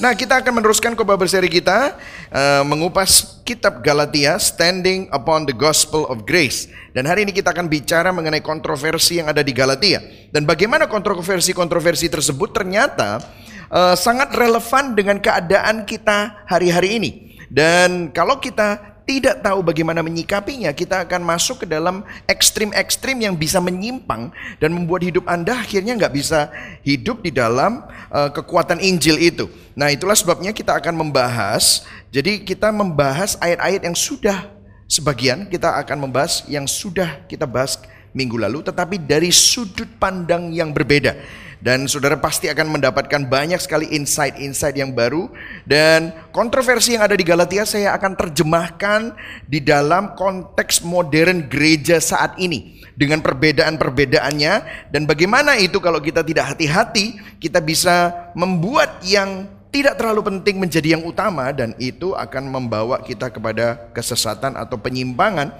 Nah, kita akan meneruskan khotbah berseri kita uh, mengupas kitab Galatia Standing Upon the Gospel of Grace. Dan hari ini kita akan bicara mengenai kontroversi yang ada di Galatia dan bagaimana kontroversi-kontroversi tersebut ternyata uh, sangat relevan dengan keadaan kita hari-hari ini. Dan kalau kita tidak tahu bagaimana menyikapinya, kita akan masuk ke dalam ekstrim-ekstrim yang bisa menyimpang dan membuat hidup Anda akhirnya nggak bisa hidup di dalam uh, kekuatan Injil itu. Nah itulah sebabnya kita akan membahas, jadi kita membahas ayat-ayat yang sudah sebagian, kita akan membahas yang sudah kita bahas minggu lalu, tetapi dari sudut pandang yang berbeda. Dan saudara pasti akan mendapatkan banyak sekali insight-insight yang baru. Dan kontroversi yang ada di Galatia saya akan terjemahkan di dalam konteks modern gereja saat ini. Dengan perbedaan-perbedaannya. Dan bagaimana itu kalau kita tidak hati-hati kita bisa membuat yang tidak terlalu penting menjadi yang utama. Dan itu akan membawa kita kepada kesesatan atau penyimpangan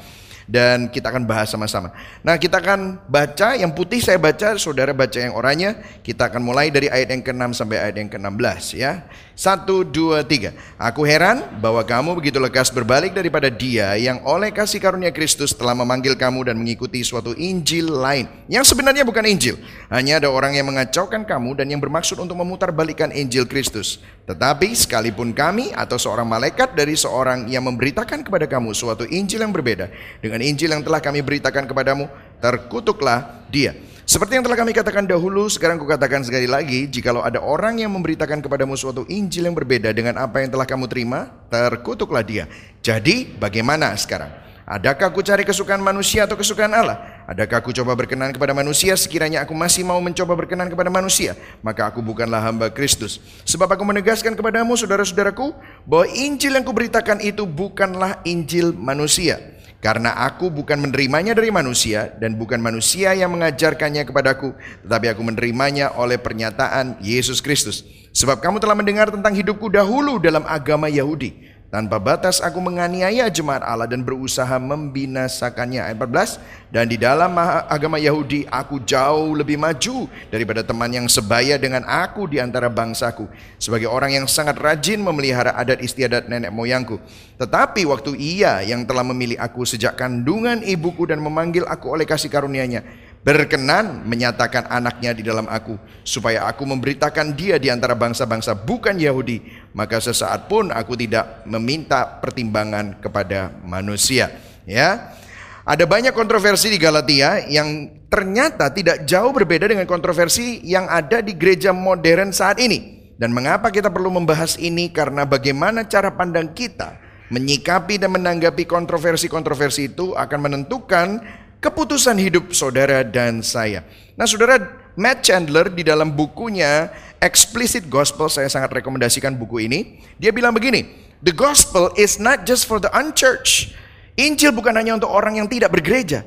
dan kita akan bahas sama-sama. Nah, kita akan baca yang putih saya baca, saudara baca yang oranye. Kita akan mulai dari ayat yang ke-6 sampai ayat yang ke-16 ya. Satu, dua, tiga. Aku heran bahwa kamu begitu lekas berbalik daripada dia yang oleh kasih karunia Kristus telah memanggil kamu dan mengikuti suatu Injil lain. Yang sebenarnya bukan Injil. Hanya ada orang yang mengacaukan kamu dan yang bermaksud untuk memutarbalikkan Injil Kristus. Tetapi sekalipun kami atau seorang malaikat dari seorang yang memberitakan kepada kamu suatu Injil yang berbeda dengan Injil yang telah kami beritakan kepadamu, terkutuklah dia. Seperti yang telah kami katakan dahulu, sekarang kukatakan sekali lagi, jikalau ada orang yang memberitakan kepadamu suatu Injil yang berbeda dengan apa yang telah kamu terima, terkutuklah dia. Jadi, bagaimana sekarang? Adakah aku cari kesukaan manusia atau kesukaan Allah? Adakah aku coba berkenan kepada manusia sekiranya aku masih mau mencoba berkenan kepada manusia? Maka aku bukanlah hamba Kristus. Sebab aku menegaskan kepadamu saudara-saudaraku bahwa Injil yang kuberitakan itu bukanlah Injil manusia. Karena aku bukan menerimanya dari manusia dan bukan manusia yang mengajarkannya kepadaku, tetapi aku menerimanya oleh pernyataan Yesus Kristus. Sebab kamu telah mendengar tentang hidupku dahulu dalam agama Yahudi tanpa batas aku menganiaya jemaat Allah dan berusaha membinasakannya. Ayat 14. Dan di dalam agama Yahudi aku jauh lebih maju daripada teman yang sebaya dengan aku di antara bangsaku. Sebagai orang yang sangat rajin memelihara adat istiadat nenek moyangku. Tetapi waktu ia yang telah memilih aku sejak kandungan ibuku dan memanggil aku oleh kasih karunia-Nya berkenan menyatakan anaknya di dalam aku supaya aku memberitakan dia di antara bangsa-bangsa bukan Yahudi maka sesaat pun aku tidak meminta pertimbangan kepada manusia ya. Ada banyak kontroversi di Galatia yang ternyata tidak jauh berbeda dengan kontroversi yang ada di gereja modern saat ini. Dan mengapa kita perlu membahas ini? Karena bagaimana cara pandang kita menyikapi dan menanggapi kontroversi-kontroversi itu akan menentukan keputusan hidup saudara dan saya. Nah, saudara Matt Chandler di dalam bukunya Explicit Gospel, saya sangat rekomendasikan buku ini. Dia bilang begini, The gospel is not just for the unchurched. Injil bukan hanya untuk orang yang tidak bergereja.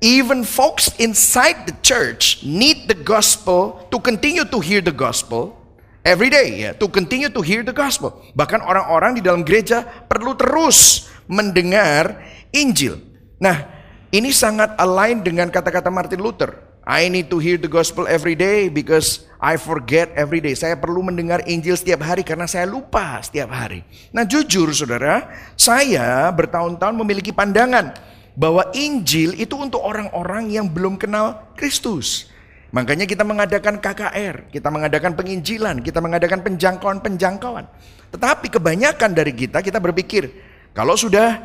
Even folks inside the church need the gospel to continue to hear the gospel every day ya, to continue to hear the gospel. Bahkan orang-orang di dalam gereja perlu terus mendengar Injil. Nah, ini sangat align dengan kata-kata Martin Luther. I need to hear the gospel every day because I forget every day. Saya perlu mendengar Injil setiap hari karena saya lupa setiap hari. Nah jujur saudara, saya bertahun-tahun memiliki pandangan bahwa Injil itu untuk orang-orang yang belum kenal Kristus. Makanya kita mengadakan KKR, kita mengadakan penginjilan, kita mengadakan penjangkauan-penjangkauan. Tetapi kebanyakan dari kita, kita berpikir, kalau sudah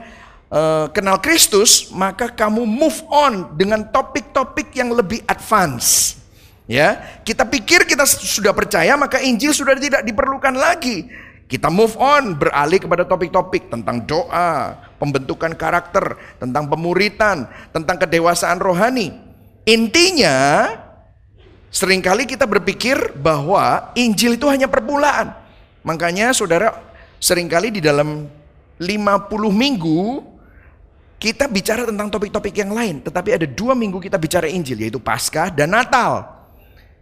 uh, kenal Kristus, maka kamu move on dengan topik-topik yang lebih advance. Ya, kita pikir kita sudah percaya maka Injil sudah tidak diperlukan lagi. Kita move on beralih kepada topik-topik tentang doa, pembentukan karakter, tentang pemuritan, tentang kedewasaan rohani. Intinya sering kali kita berpikir bahwa Injil itu hanya permulaan. Makanya saudara sering kali di dalam 50 minggu kita bicara tentang topik-topik yang lain, tetapi ada dua minggu kita bicara Injil, yaitu Paskah dan Natal.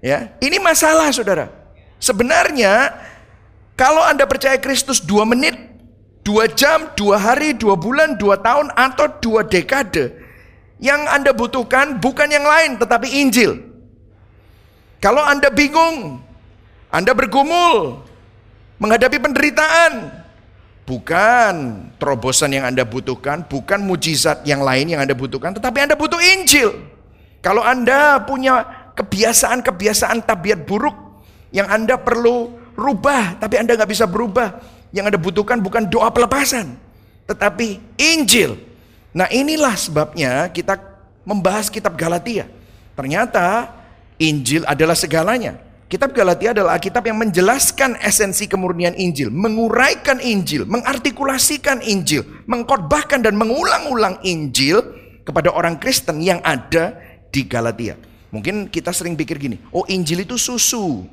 Ya, ini masalah, saudara. Sebenarnya, kalau anda percaya Kristus dua menit, dua jam, dua hari, dua bulan, dua tahun, atau dua dekade, yang anda butuhkan bukan yang lain, tetapi Injil. Kalau anda bingung, anda bergumul, menghadapi penderitaan. Bukan terobosan yang Anda butuhkan, bukan mujizat yang lain yang Anda butuhkan, tetapi Anda butuh Injil. Kalau Anda punya kebiasaan-kebiasaan tabiat buruk yang Anda perlu rubah, tapi Anda nggak bisa berubah. Yang Anda butuhkan bukan doa pelepasan, tetapi Injil. Nah inilah sebabnya kita membahas kitab Galatia. Ternyata Injil adalah segalanya. Kitab Galatia adalah kitab yang menjelaskan esensi kemurnian Injil, menguraikan Injil, mengartikulasikan Injil, mengkotbahkan dan mengulang-ulang Injil kepada orang Kristen yang ada di Galatia. Mungkin kita sering pikir gini, oh Injil itu susu.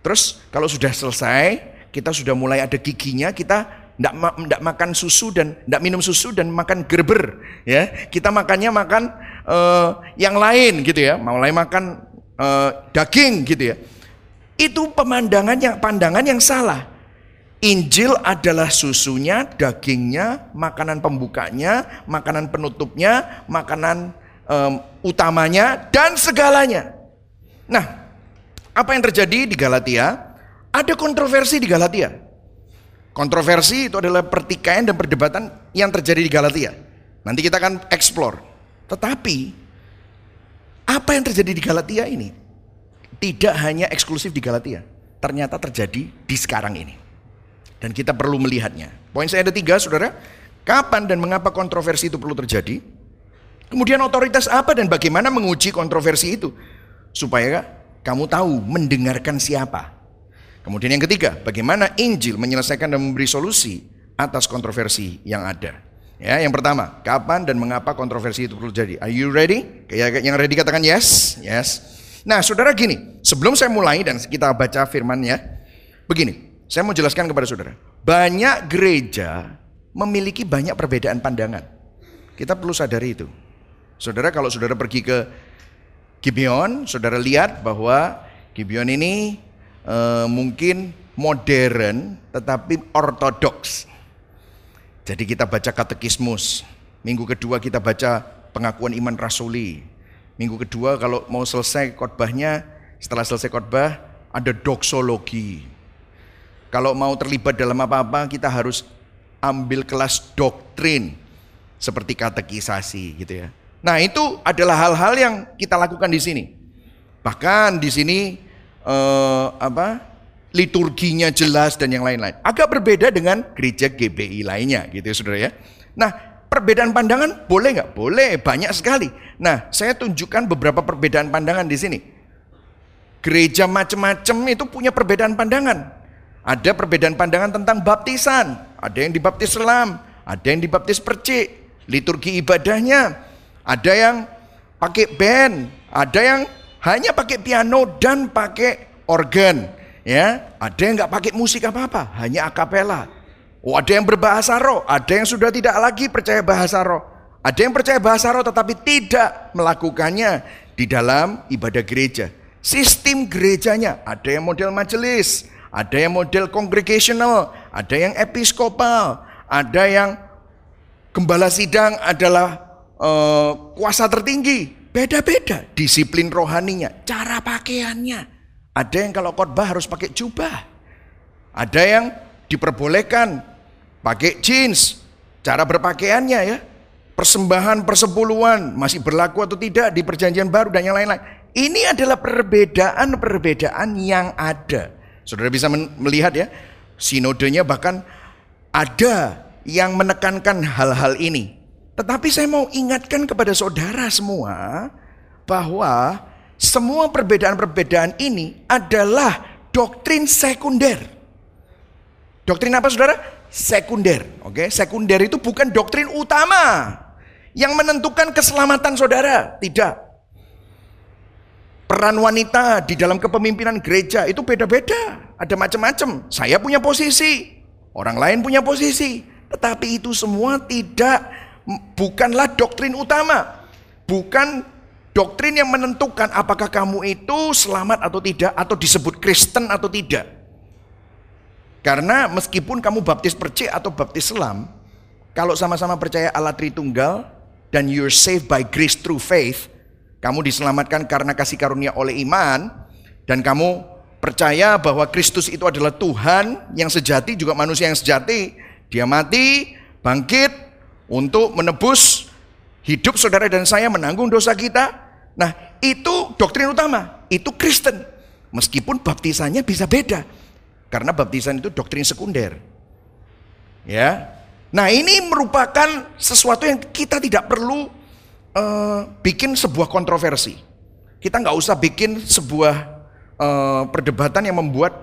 Terus kalau sudah selesai, kita sudah mulai ada giginya, kita tidak ma makan susu dan tidak minum susu dan makan gerber, ya. Kita makannya makan uh, yang lain gitu ya, mulai makan uh, daging gitu ya. Itu pemandangan yang pandangan yang salah. Injil adalah susunya, dagingnya, makanan pembukanya, makanan penutupnya, makanan um, utamanya dan segalanya. Nah, apa yang terjadi di Galatia? Ada kontroversi di Galatia. Kontroversi itu adalah pertikaian dan perdebatan yang terjadi di Galatia. Nanti kita akan explore. Tetapi apa yang terjadi di Galatia ini tidak hanya eksklusif di Galatia, ternyata terjadi di sekarang ini. Dan kita perlu melihatnya. Poin saya ada tiga, saudara. Kapan dan mengapa kontroversi itu perlu terjadi? Kemudian otoritas apa dan bagaimana menguji kontroversi itu? Supaya kamu tahu mendengarkan siapa. Kemudian yang ketiga, bagaimana Injil menyelesaikan dan memberi solusi atas kontroversi yang ada. Ya, yang pertama, kapan dan mengapa kontroversi itu perlu terjadi? Are you ready? Kayak yang ready katakan yes, yes. Nah, saudara gini, sebelum saya mulai dan kita baca firmannya, begini, saya mau jelaskan kepada saudara. Banyak gereja memiliki banyak perbedaan pandangan. Kita perlu sadari itu. Saudara, kalau saudara pergi ke Gibeon, saudara lihat bahwa Gibeon ini uh, mungkin modern tetapi ortodoks. Jadi kita baca katekismus. Minggu kedua kita baca pengakuan iman rasuli. Minggu kedua kalau mau selesai khotbahnya, setelah selesai khotbah ada doksologi. Kalau mau terlibat dalam apa-apa kita harus ambil kelas doktrin seperti katekisasi gitu ya. Nah, itu adalah hal-hal yang kita lakukan di sini. Bahkan di sini eh, apa? Liturginya jelas dan yang lain-lain. Agak berbeda dengan gereja GBI lainnya gitu ya saudara ya. Nah perbedaan pandangan boleh nggak? Boleh, banyak sekali. Nah saya tunjukkan beberapa perbedaan pandangan di sini. Gereja macam-macam itu punya perbedaan pandangan. Ada perbedaan pandangan tentang baptisan. Ada yang dibaptis selam, ada yang dibaptis percik, liturgi ibadahnya. Ada yang pakai band, ada yang hanya pakai piano dan pakai organ. Ya, ada yang nggak pakai musik apa-apa, hanya akapela. Oh, ada yang berbahasa roh, ada yang sudah tidak lagi percaya bahasa roh. Ada yang percaya bahasa roh tetapi tidak melakukannya di dalam ibadah gereja. Sistem gerejanya, ada yang model majelis, ada yang model congregational, ada yang episkopal, ada yang gembala sidang adalah uh, kuasa tertinggi. Beda-beda disiplin rohaninya, cara pakaiannya, ada yang kalau khotbah harus pakai jubah. Ada yang diperbolehkan pakai jeans. Cara berpakaiannya ya. Persembahan persepuluhan masih berlaku atau tidak di perjanjian baru dan yang lain-lain. Ini adalah perbedaan-perbedaan yang ada. Saudara bisa melihat ya, sinodenya bahkan ada yang menekankan hal-hal ini. Tetapi saya mau ingatkan kepada saudara semua bahwa semua perbedaan-perbedaan ini adalah doktrin sekunder. Doktrin apa saudara? Sekunder. Oke, sekunder itu bukan doktrin utama yang menentukan keselamatan saudara. Tidak. Peran wanita di dalam kepemimpinan gereja itu beda-beda. Ada macam-macam. Saya punya posisi, orang lain punya posisi. Tetapi itu semua tidak bukanlah doktrin utama. Bukan doktrin yang menentukan apakah kamu itu selamat atau tidak atau disebut Kristen atau tidak. Karena meskipun kamu baptis percik atau baptis selam, kalau sama-sama percaya Allah Tritunggal dan you're saved by grace through faith, kamu diselamatkan karena kasih karunia oleh iman dan kamu percaya bahwa Kristus itu adalah Tuhan yang sejati juga manusia yang sejati. Dia mati, bangkit untuk menebus hidup saudara dan saya menanggung dosa kita. Nah, itu doktrin utama, itu Kristen. Meskipun baptisannya bisa beda. Karena baptisan itu doktrin sekunder. Ya. Nah, ini merupakan sesuatu yang kita tidak perlu uh, bikin sebuah kontroversi. Kita nggak usah bikin sebuah uh, perdebatan yang membuat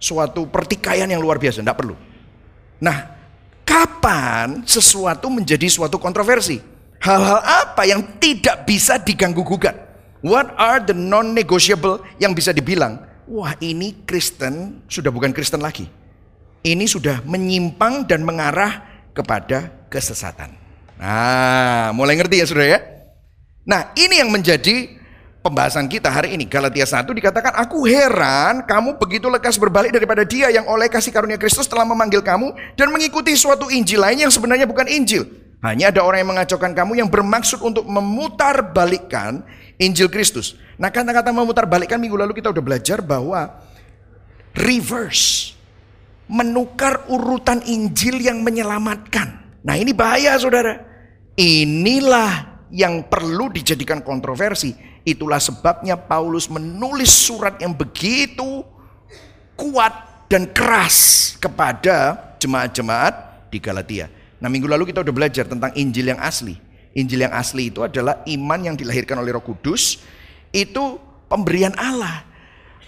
suatu pertikaian yang luar biasa, nggak perlu. Nah, kapan sesuatu menjadi suatu kontroversi? Hal-hal apa yang tidak bisa diganggu gugat? What are the non-negotiable yang bisa dibilang, wah ini Kristen sudah bukan Kristen lagi. Ini sudah menyimpang dan mengarah kepada kesesatan. Nah, mulai ngerti ya saudara ya? Nah, ini yang menjadi pembahasan kita hari ini. Galatia 1 dikatakan, Aku heran kamu begitu lekas berbalik daripada dia yang oleh kasih karunia Kristus telah memanggil kamu dan mengikuti suatu Injil lain yang sebenarnya bukan Injil. Hanya ada orang yang mengacaukan kamu yang bermaksud untuk memutar balikkan Injil Kristus. Nah kata-kata memutar balikkan minggu lalu kita udah belajar bahwa reverse. Menukar urutan Injil yang menyelamatkan. Nah ini bahaya saudara. Inilah yang perlu dijadikan kontroversi Itulah sebabnya Paulus menulis surat yang begitu kuat dan keras kepada jemaat-jemaat di Galatia. Nah minggu lalu kita udah belajar tentang Injil yang asli. Injil yang asli itu adalah iman yang dilahirkan oleh roh kudus. Itu pemberian Allah.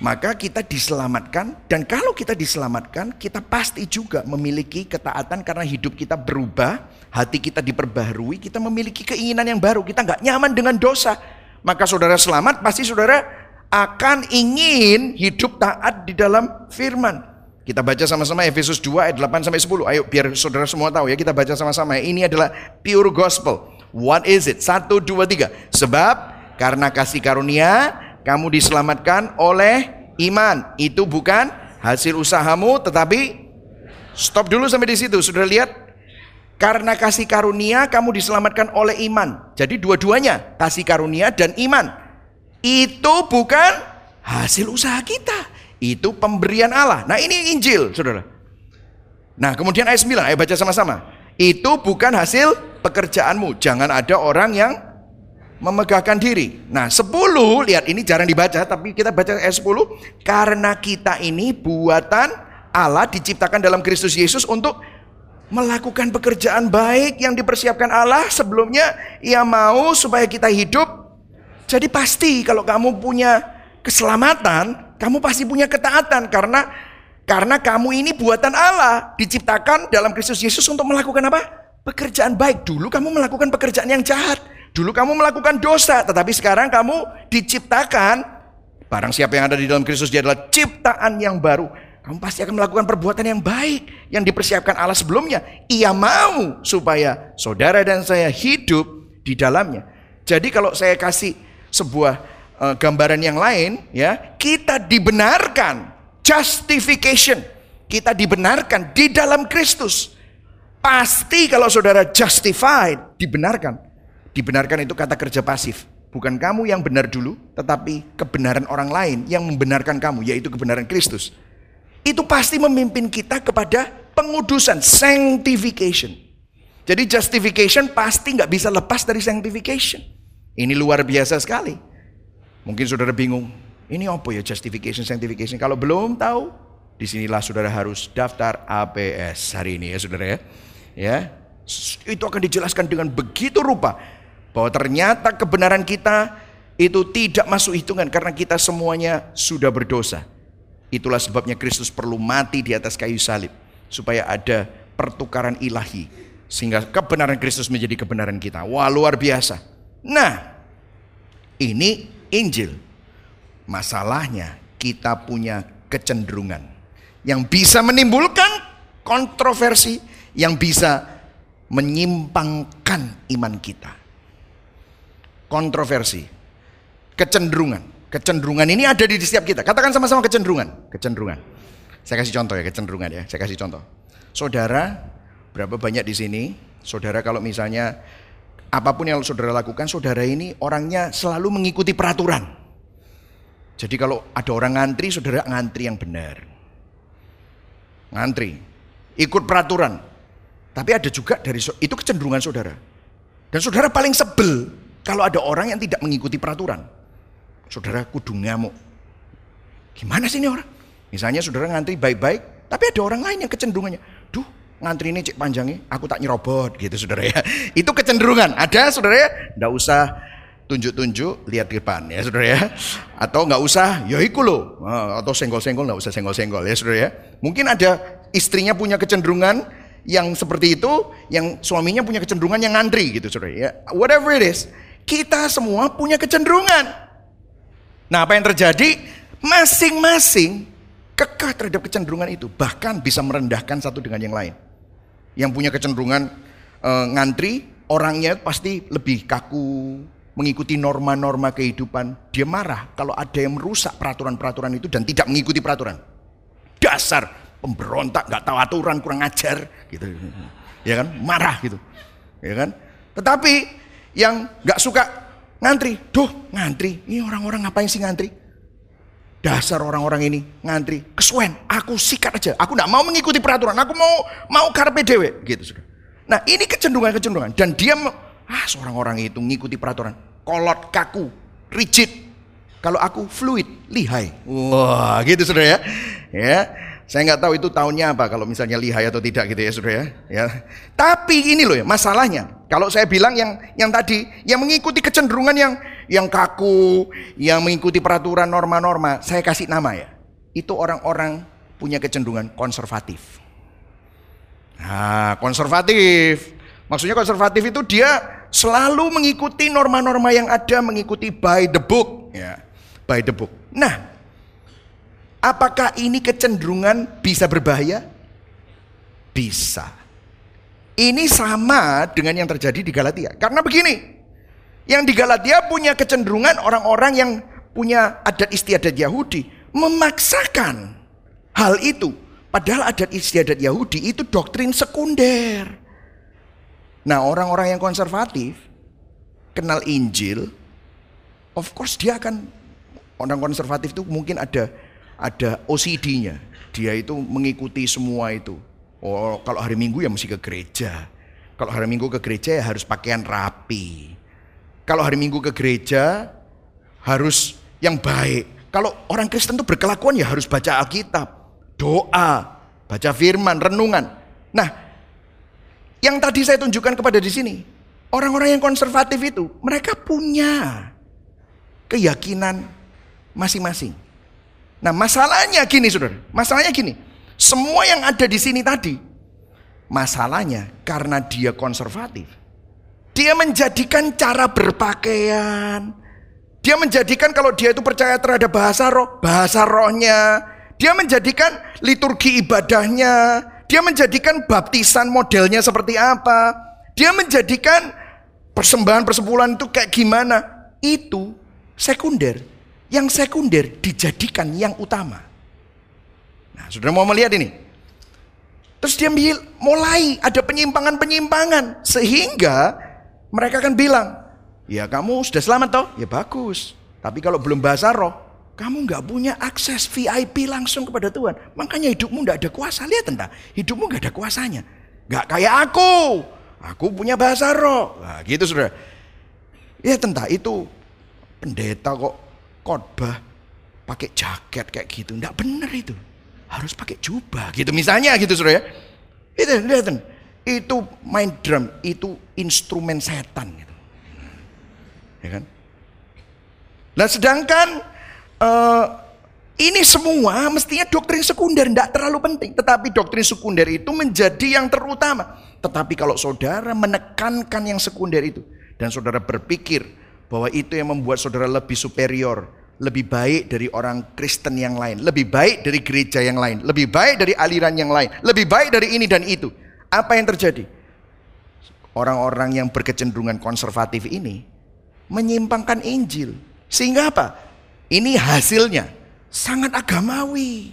Maka kita diselamatkan dan kalau kita diselamatkan kita pasti juga memiliki ketaatan karena hidup kita berubah. Hati kita diperbaharui, kita memiliki keinginan yang baru. Kita nggak nyaman dengan dosa maka saudara selamat, pasti saudara akan ingin hidup taat di dalam firman. Kita baca sama-sama Efesus 2 ayat 8 sampai 10. Ayo biar saudara semua tahu ya, kita baca sama-sama. Ini adalah pure gospel. What is it? Satu, dua, tiga. Sebab karena kasih karunia kamu diselamatkan oleh iman. Itu bukan hasil usahamu tetapi stop dulu sampai di situ. Sudah lihat karena kasih karunia kamu diselamatkan oleh iman. Jadi dua-duanya, kasih karunia dan iman. Itu bukan hasil usaha kita. Itu pemberian Allah. Nah ini Injil, saudara. Nah kemudian ayat 9, ayo baca sama-sama. Itu bukan hasil pekerjaanmu. Jangan ada orang yang memegahkan diri. Nah 10, lihat ini jarang dibaca, tapi kita baca ayat 10. Karena kita ini buatan Allah diciptakan dalam Kristus Yesus untuk melakukan pekerjaan baik yang dipersiapkan Allah sebelumnya ia mau supaya kita hidup jadi pasti kalau kamu punya keselamatan kamu pasti punya ketaatan karena karena kamu ini buatan Allah. Diciptakan dalam Kristus Yesus untuk melakukan apa? Pekerjaan baik. Dulu kamu melakukan pekerjaan yang jahat. Dulu kamu melakukan dosa. Tetapi sekarang kamu diciptakan. Barang siapa yang ada di dalam Kristus dia adalah ciptaan yang baru. Kamu pasti akan melakukan perbuatan yang baik yang dipersiapkan Allah sebelumnya. Ia mau supaya saudara dan saya hidup di dalamnya. Jadi kalau saya kasih sebuah uh, gambaran yang lain, ya kita dibenarkan, justification, kita dibenarkan di dalam Kristus. Pasti kalau saudara justified, dibenarkan. Dibenarkan itu kata kerja pasif. Bukan kamu yang benar dulu, tetapi kebenaran orang lain yang membenarkan kamu, yaitu kebenaran Kristus itu pasti memimpin kita kepada pengudusan, sanctification. Jadi justification pasti nggak bisa lepas dari sanctification. Ini luar biasa sekali. Mungkin saudara bingung, ini apa ya justification, sanctification? Kalau belum tahu, di sinilah saudara harus daftar APS hari ini ya saudara ya. Ya, itu akan dijelaskan dengan begitu rupa bahwa ternyata kebenaran kita itu tidak masuk hitungan karena kita semuanya sudah berdosa. Itulah sebabnya Kristus perlu mati di atas kayu salib supaya ada pertukaran ilahi sehingga kebenaran Kristus menjadi kebenaran kita. Wah, luar biasa. Nah, ini Injil. Masalahnya kita punya kecenderungan yang bisa menimbulkan kontroversi, yang bisa menyimpangkan iman kita. Kontroversi, kecenderungan. Kecenderungan ini ada di setiap kita. Katakan sama-sama kecenderungan. Kecenderungan. Saya kasih contoh ya, kecenderungan ya. Saya kasih contoh. Saudara, berapa banyak di sini? Saudara kalau misalnya apa pun yang saudara lakukan, saudara ini orangnya selalu mengikuti peraturan. Jadi kalau ada orang ngantri, saudara ngantri yang benar. Ngantri. Ikut peraturan. Tapi ada juga dari itu kecenderungan saudara. Dan saudara paling sebel kalau ada orang yang tidak mengikuti peraturan. Saudara kudu ngamuk. Gimana sih ini orang? Misalnya saudara ngantri baik-baik, tapi ada orang lain yang kecenderungannya. Ngantri ini cek panjangnya, aku tak nyerobot gitu saudara ya. Itu kecenderungan. Ada saudara ya, nggak usah tunjuk-tunjuk, lihat ke depan ya saudara ya. Atau nggak usah, ya iku loh. Atau senggol-senggol, nggak usah senggol-senggol ya saudara ya. Mungkin ada istrinya punya kecenderungan yang seperti itu, yang suaminya punya kecenderungan yang ngantri gitu saudara ya. Whatever it is, kita semua punya kecenderungan. Nah apa yang terjadi? Masing-masing kekeh terhadap kecenderungan itu. Bahkan bisa merendahkan satu dengan yang lain. Yang punya kecenderungan e, ngantri, orangnya pasti lebih kaku, mengikuti norma-norma kehidupan. Dia marah kalau ada yang merusak peraturan-peraturan itu dan tidak mengikuti peraturan. Dasar pemberontak, nggak tahu aturan, kurang ajar, gitu. Ya kan, marah gitu. Ya kan. Tetapi yang nggak suka ngantri, duh ngantri, ini orang-orang ngapain sih ngantri? Dasar orang-orang ini ngantri, kesuwen, aku sikat aja. Aku tidak mau mengikuti peraturan, aku mau mau karpe dewe, gitu sudah. Nah ini kecenderungan-kecenderungan dan dia ah seorang orang itu mengikuti peraturan, kolot kaku, rigid. Kalau aku fluid, lihai. Wah, gitu sudah ya. Ya, saya nggak tahu itu tahunnya apa kalau misalnya lihai atau tidak gitu ya saudara ya. ya. Tapi ini loh ya masalahnya. Kalau saya bilang yang yang tadi yang mengikuti kecenderungan yang yang kaku, yang mengikuti peraturan norma-norma, saya kasih nama ya. Itu orang-orang punya kecenderungan konservatif. Nah, konservatif. Maksudnya konservatif itu dia selalu mengikuti norma-norma yang ada, mengikuti by the book, ya. By the book. Nah, Apakah ini kecenderungan bisa berbahaya? Bisa. Ini sama dengan yang terjadi di Galatia. Karena begini, yang di Galatia punya kecenderungan orang-orang yang punya adat istiadat Yahudi memaksakan hal itu. Padahal adat istiadat Yahudi itu doktrin sekunder. Nah orang-orang yang konservatif kenal Injil, of course dia akan orang konservatif itu mungkin ada ada OCD-nya. Dia itu mengikuti semua itu. Oh, kalau hari Minggu ya mesti ke gereja. Kalau hari Minggu ke gereja ya harus pakaian rapi. Kalau hari Minggu ke gereja harus yang baik. Kalau orang Kristen itu berkelakuan ya harus baca Alkitab, doa, baca firman, renungan. Nah, yang tadi saya tunjukkan kepada di sini, orang-orang yang konservatif itu, mereka punya keyakinan masing-masing. Nah masalahnya gini saudara, masalahnya gini. Semua yang ada di sini tadi, masalahnya karena dia konservatif. Dia menjadikan cara berpakaian, dia menjadikan kalau dia itu percaya terhadap bahasa roh, bahasa rohnya. Dia menjadikan liturgi ibadahnya. Dia menjadikan baptisan modelnya seperti apa. Dia menjadikan persembahan persembulan itu kayak gimana. Itu sekunder yang sekunder dijadikan yang utama. Nah, sudah mau melihat ini. Terus dia mulai ada penyimpangan-penyimpangan sehingga mereka akan bilang, ya kamu sudah selamat toh? Ya bagus. Tapi kalau belum bahasa roh, kamu nggak punya akses VIP langsung kepada Tuhan. Makanya hidupmu nggak ada kuasa. Lihat tentang hidupmu nggak ada kuasanya. Nggak kayak aku. Aku punya bahasa roh. Nah, gitu sudah. Ya tentang itu pendeta kok khotbah pakai jaket kayak gitu. Enggak benar itu. Harus pakai jubah gitu misalnya gitu Saudara ya. Itu lihat itu main drum, itu instrumen setan gitu. Ya kan? Nah sedangkan uh, ini semua mestinya doktrin sekunder tidak terlalu penting, tetapi doktrin sekunder itu menjadi yang terutama. Tetapi kalau saudara menekankan yang sekunder itu dan saudara berpikir bahwa itu yang membuat saudara lebih superior, lebih baik dari orang Kristen yang lain, lebih baik dari gereja yang lain, lebih baik dari aliran yang lain, lebih baik dari ini dan itu. Apa yang terjadi? Orang-orang yang berkecenderungan konservatif ini menyimpangkan Injil. Sehingga apa? Ini hasilnya sangat agamawi.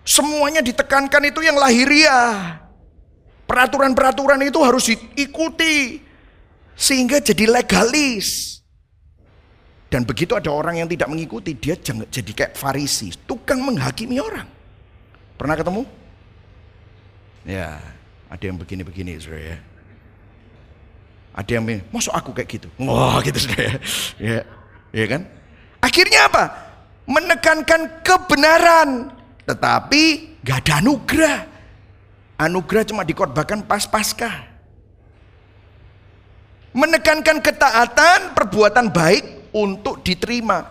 Semuanya ditekankan itu yang lahiriah. Peraturan-peraturan itu harus diikuti. Sehingga jadi legalis. Dan begitu ada orang yang tidak mengikuti, dia jangan jadi kayak farisi, tukang menghakimi orang. Pernah ketemu? Ya, ada yang begini-begini, saudara ya. Ada yang masuk aku kayak gitu. Wah, gitu saudara ya. Ya, ya kan? Akhirnya apa? Menekankan kebenaran, tetapi gak ada anugerah. Anugerah cuma dikorbankan pas pasca. Menekankan ketaatan, perbuatan baik, untuk diterima.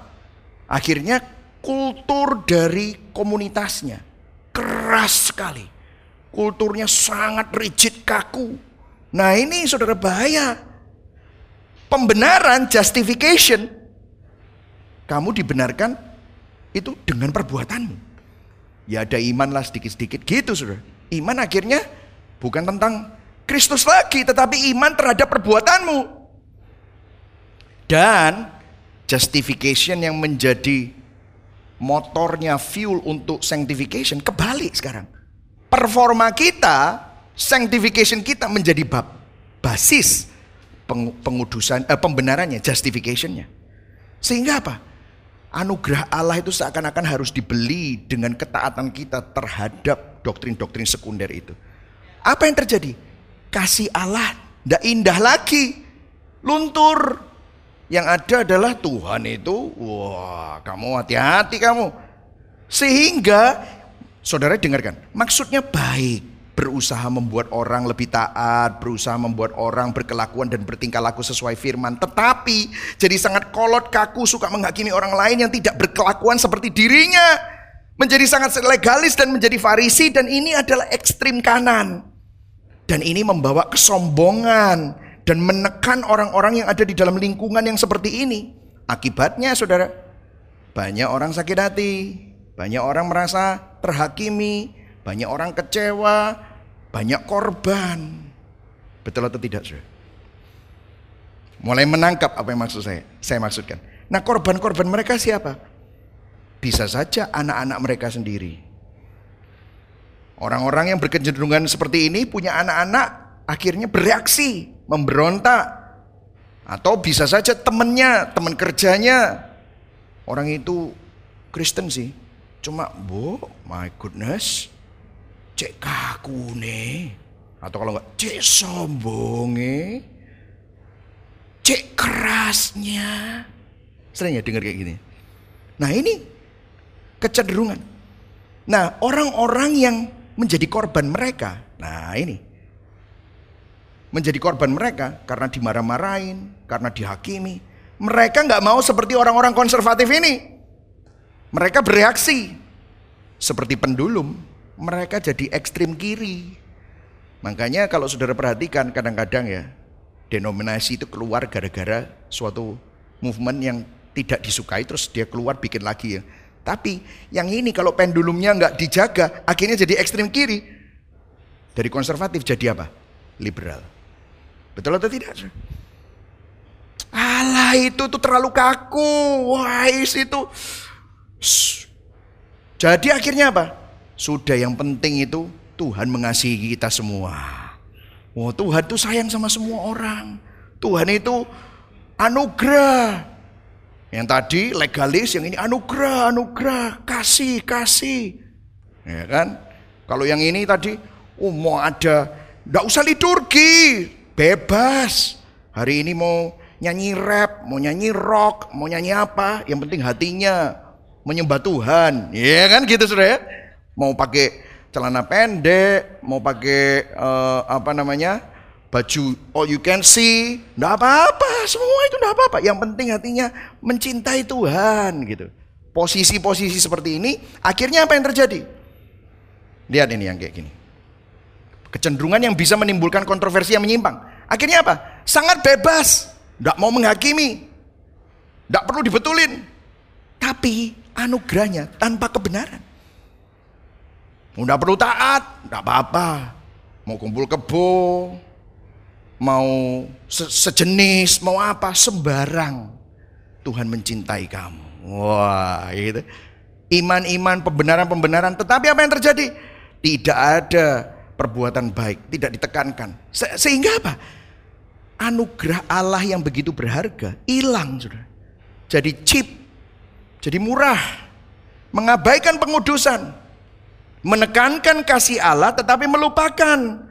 Akhirnya kultur dari komunitasnya keras sekali. Kulturnya sangat rigid kaku. Nah ini saudara bahaya. Pembenaran, justification. Kamu dibenarkan itu dengan perbuatanmu. Ya ada iman lah sedikit-sedikit gitu saudara. Iman akhirnya bukan tentang Kristus lagi, tetapi iman terhadap perbuatanmu. Dan justification yang menjadi motornya fuel untuk sanctification kebalik sekarang. Performa kita, sanctification kita menjadi bab basis pengudusan eh, pembenarannya, justificationnya. Sehingga apa? Anugerah Allah itu seakan-akan harus dibeli dengan ketaatan kita terhadap doktrin-doktrin sekunder itu. Apa yang terjadi? Kasih Allah tidak indah lagi. Luntur, yang ada adalah Tuhan itu, wah kamu hati-hati kamu. Sehingga, saudara dengarkan, maksudnya baik. Berusaha membuat orang lebih taat, berusaha membuat orang berkelakuan dan bertingkah laku sesuai firman. Tetapi jadi sangat kolot kaku, suka menghakimi orang lain yang tidak berkelakuan seperti dirinya. Menjadi sangat legalis dan menjadi farisi dan ini adalah ekstrim kanan. Dan ini membawa kesombongan, dan menekan orang-orang yang ada di dalam lingkungan yang seperti ini. Akibatnya saudara, banyak orang sakit hati, banyak orang merasa terhakimi, banyak orang kecewa, banyak korban. Betul atau tidak saudara? Mulai menangkap apa yang maksud saya, saya maksudkan. Nah korban-korban mereka siapa? Bisa saja anak-anak mereka sendiri. Orang-orang yang berkecenderungan seperti ini punya anak-anak akhirnya bereaksi memberontak. Atau bisa saja temennya, teman kerjanya. Orang itu Kristen sih. Cuma, bu, my goodness. Cek kaku nih. Atau kalau enggak, cek sombong Cek kerasnya. Sering ya dengar kayak gini. Nah ini kecenderungan. Nah orang-orang yang menjadi korban mereka. Nah ini menjadi korban mereka karena dimarah-marahin, karena dihakimi. Mereka nggak mau seperti orang-orang konservatif ini. Mereka bereaksi seperti pendulum. Mereka jadi ekstrim kiri. Makanya kalau saudara perhatikan kadang-kadang ya denominasi itu keluar gara-gara suatu movement yang tidak disukai terus dia keluar bikin lagi ya. Tapi yang ini kalau pendulumnya nggak dijaga akhirnya jadi ekstrim kiri. Dari konservatif jadi apa? Liberal. Betul atau tidak? Allah itu tuh terlalu kaku. Wise itu. Jadi akhirnya apa? Sudah yang penting itu Tuhan mengasihi kita semua. Oh Tuhan tuh sayang sama semua orang. Tuhan itu anugerah. Yang tadi legalis, yang ini anugerah, anugerah, kasih, kasih. Ya kan? Kalau yang ini tadi, oh mau ada, nggak usah liturgi, Bebas. Hari ini mau nyanyi rap, mau nyanyi rock, mau nyanyi apa, yang penting hatinya menyembah Tuhan. Iya kan gitu Saudara ya? Mau pakai celana pendek, mau pakai uh, apa namanya? baju all you can see, enggak apa-apa, semua itu enggak apa-apa. Yang penting hatinya mencintai Tuhan gitu. Posisi-posisi seperti ini, akhirnya apa yang terjadi? Lihat ini yang kayak gini. Kecenderungan yang bisa menimbulkan kontroversi yang menyimpang. Akhirnya apa? Sangat bebas. Tidak mau menghakimi. Tidak perlu dibetulin. Tapi anugerahnya tanpa kebenaran. Tidak perlu taat. Tidak apa-apa. Mau kumpul kebo. Mau se sejenis. Mau apa. Sembarang. Tuhan mencintai kamu. Wah gitu. Iman-iman, pembenaran-pembenaran. Tetapi apa yang terjadi? Tidak ada perbuatan baik, tidak ditekankan. Se sehingga apa? Anugerah Allah yang begitu berharga hilang, Saudara. jadi cheap, jadi murah, mengabaikan pengudusan, menekankan kasih Allah tetapi melupakan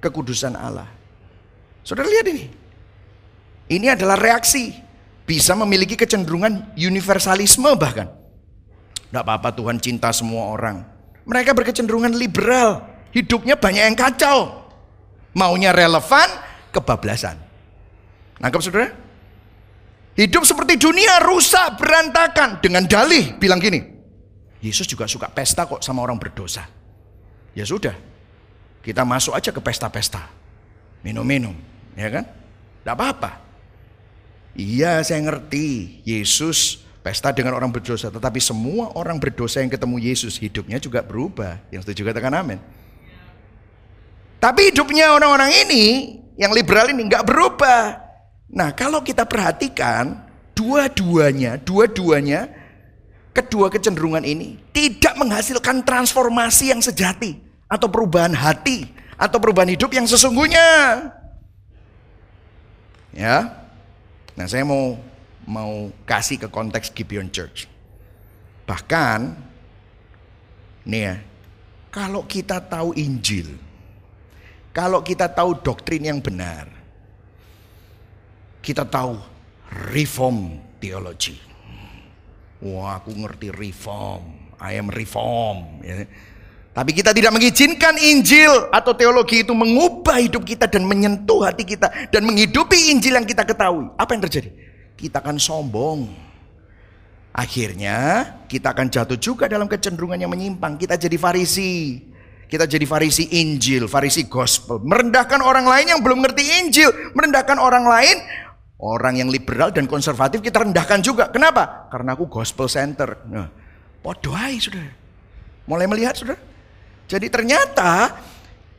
kekudusan Allah. Saudara lihat ini. Ini adalah reaksi. Bisa memiliki kecenderungan universalisme bahkan. Tidak apa-apa Tuhan cinta semua orang. Mereka berkecenderungan liberal. Hidupnya banyak yang kacau. Maunya relevan, kebablasan. Nangkap saudara? Hidup seperti dunia rusak, berantakan. Dengan dalih bilang gini. Yesus juga suka pesta kok sama orang berdosa. Ya sudah. Kita masuk aja ke pesta-pesta. Minum-minum. Ya kan? Tidak apa-apa. Iya saya ngerti. Yesus pesta dengan orang berdosa. Tetapi semua orang berdosa yang ketemu Yesus hidupnya juga berubah. Yang setuju katakan amin. Tapi hidupnya orang-orang ini yang liberal ini nggak berubah. Nah kalau kita perhatikan dua-duanya, dua-duanya kedua kecenderungan ini tidak menghasilkan transformasi yang sejati atau perubahan hati atau perubahan hidup yang sesungguhnya. Ya. Nah, saya mau mau kasih ke konteks Gibeon Church. Bahkan nih ya, kalau kita tahu Injil, kalau kita tahu doktrin yang benar, kita tahu reform theology. Wah, aku ngerti reform. I am reform. Ya. Tapi kita tidak mengizinkan Injil atau teologi itu mengubah hidup kita dan menyentuh hati kita dan menghidupi Injil yang kita ketahui. Apa yang terjadi? Kita akan sombong. Akhirnya kita akan jatuh juga dalam kecenderungan yang menyimpang. Kita jadi farisi. Kita jadi farisi Injil, farisi gospel. Merendahkan orang lain yang belum ngerti Injil. Merendahkan orang lain, orang yang liberal dan konservatif kita rendahkan juga. Kenapa? Karena aku gospel center. Nah, podoai sudah. Mulai melihat sudah. Jadi ternyata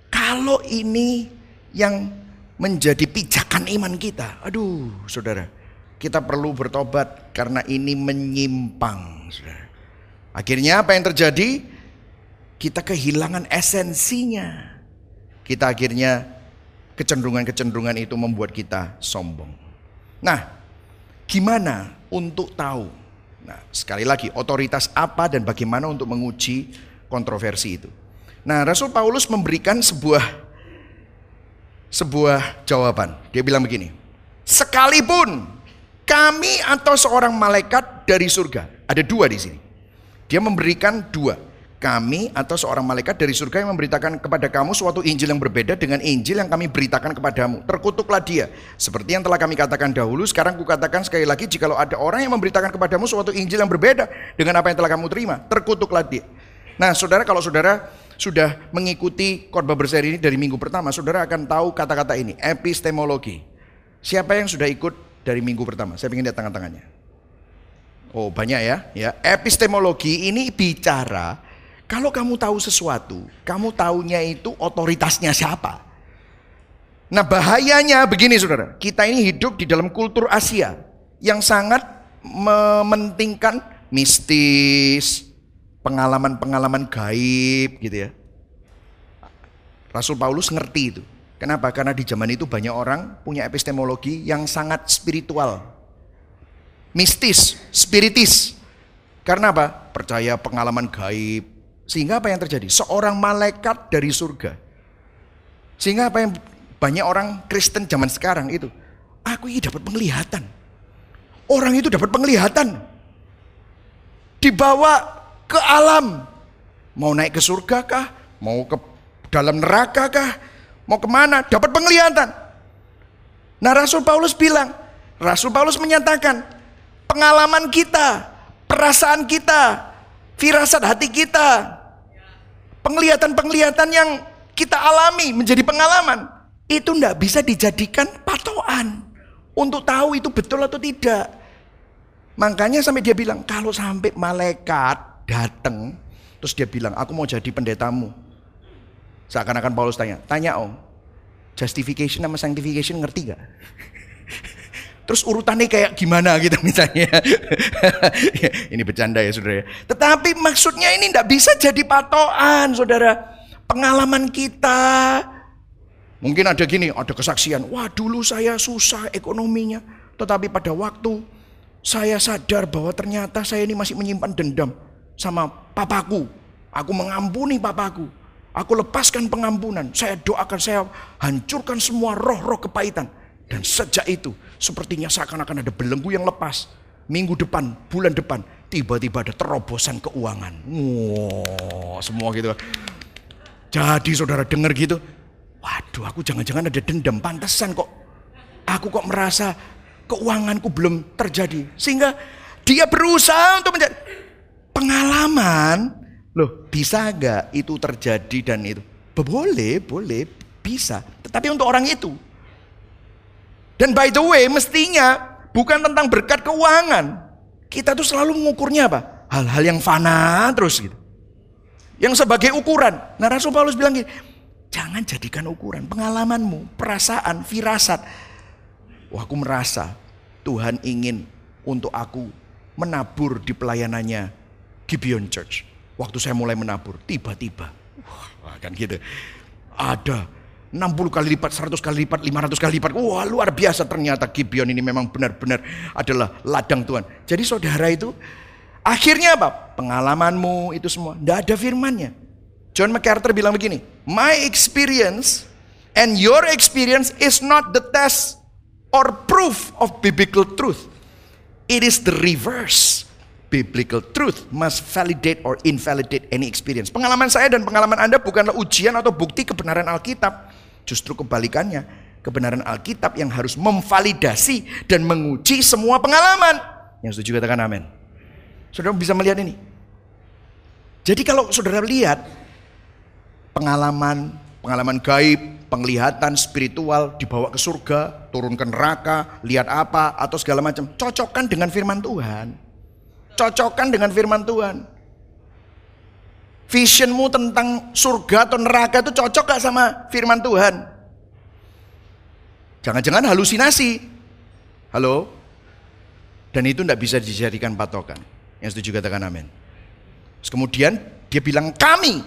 kalau ini yang menjadi pijakan iman kita. Aduh saudara. Kita perlu bertobat karena ini menyimpang. Saudara. Akhirnya apa yang terjadi? kita kehilangan esensinya. Kita akhirnya kecenderungan-kecenderungan itu membuat kita sombong. Nah, gimana untuk tahu? Nah, sekali lagi, otoritas apa dan bagaimana untuk menguji kontroversi itu? Nah, Rasul Paulus memberikan sebuah sebuah jawaban. Dia bilang begini, sekalipun kami atau seorang malaikat dari surga, ada dua di sini. Dia memberikan dua kami atau seorang malaikat dari surga yang memberitakan kepada kamu suatu Injil yang berbeda dengan Injil yang kami beritakan kepadamu. Terkutuklah dia. Seperti yang telah kami katakan dahulu, sekarang kukatakan sekali lagi, jikalau ada orang yang memberitakan kepadamu suatu Injil yang berbeda dengan apa yang telah kamu terima, terkutuklah dia. Nah saudara kalau saudara sudah mengikuti khotbah berseri ini dari minggu pertama, saudara akan tahu kata-kata ini, epistemologi. Siapa yang sudah ikut dari minggu pertama? Saya ingin lihat tangan-tangannya. Oh banyak ya, ya. Epistemologi ini bicara kalau kamu tahu sesuatu, kamu tahunya itu otoritasnya siapa. Nah bahayanya begini saudara, kita ini hidup di dalam kultur Asia yang sangat mementingkan mistis, pengalaman-pengalaman gaib gitu ya. Rasul Paulus ngerti itu. Kenapa? Karena di zaman itu banyak orang punya epistemologi yang sangat spiritual. Mistis, spiritis. Karena apa? Percaya pengalaman gaib, sehingga apa yang terjadi? Seorang malaikat dari surga. Sehingga apa yang banyak orang Kristen zaman sekarang itu, aku ini dapat penglihatan. Orang itu dapat penglihatan. Dibawa ke alam. Mau naik ke surga kah? Mau ke dalam neraka kah? Mau ke mana? Dapat penglihatan. Nah Rasul Paulus bilang, Rasul Paulus menyatakan, pengalaman kita, perasaan kita, firasat hati kita, Penglihatan-penglihatan yang kita alami menjadi pengalaman. Itu tidak bisa dijadikan patokan. Untuk tahu itu betul atau tidak. Makanya sampai dia bilang, kalau sampai malaikat datang, terus dia bilang, aku mau jadi pendetamu. Seakan-akan Paulus tanya, tanya om, justification sama sanctification ngerti gak? Terus urutannya kayak gimana gitu misalnya. ini bercanda ya saudara. Ya. Tetapi maksudnya ini tidak bisa jadi patokan saudara. Pengalaman kita. Mungkin ada gini, ada kesaksian. Wah dulu saya susah ekonominya. Tetapi pada waktu Saya sadar bahwa ternyata saya ini masih menyimpan dendam sama papaku. Aku mengampuni papaku. Aku lepaskan pengampunan. Saya doakan, saya hancurkan semua roh-roh kepahitan. Dan sejak itu, sepertinya seakan-akan ada belenggu yang lepas. Minggu depan, bulan depan, tiba-tiba ada terobosan keuangan. Wow, semua gitu. Jadi saudara dengar gitu, waduh aku jangan-jangan ada dendam, pantesan kok. Aku kok merasa keuanganku belum terjadi. Sehingga dia berusaha untuk menjadi pengalaman Loh, bisa nggak itu terjadi dan itu? Boleh, boleh, bisa. Tetapi untuk orang itu. Dan by the way, mestinya bukan tentang berkat keuangan. Kita tuh selalu mengukurnya apa? Hal-hal yang fana terus gitu. Yang sebagai ukuran. Nah Rasul Paulus bilang gini, jangan jadikan ukuran pengalamanmu, perasaan, firasat. Wah aku merasa Tuhan ingin untuk aku menabur di pelayanannya Gibeon Church waktu saya mulai menabur, tiba-tiba, wah kan gitu, ada 60 kali lipat, 100 kali lipat, 500 kali lipat. Wah luar biasa ternyata Gibeon ini memang benar-benar adalah ladang Tuhan. Jadi saudara itu akhirnya apa? Pengalamanmu itu semua. Tidak ada firmannya. John MacArthur bilang begini, My experience and your experience is not the test or proof of biblical truth. It is the reverse biblical truth must validate or invalidate any experience. Pengalaman saya dan pengalaman Anda bukanlah ujian atau bukti kebenaran Alkitab. Justru kebalikannya, kebenaran Alkitab yang harus memvalidasi dan menguji semua pengalaman. Yang setuju katakan amin. Saudara bisa melihat ini. Jadi kalau saudara lihat pengalaman pengalaman gaib, penglihatan spiritual dibawa ke surga, turun ke neraka, lihat apa atau segala macam, cocokkan dengan firman Tuhan. Cocokkan dengan firman Tuhan. Visionmu tentang surga atau neraka itu cocok gak sama firman Tuhan? Jangan-jangan halusinasi. Halo? Dan itu tidak bisa dijadikan patokan. Yang setuju katakan amin. Kemudian dia bilang kami.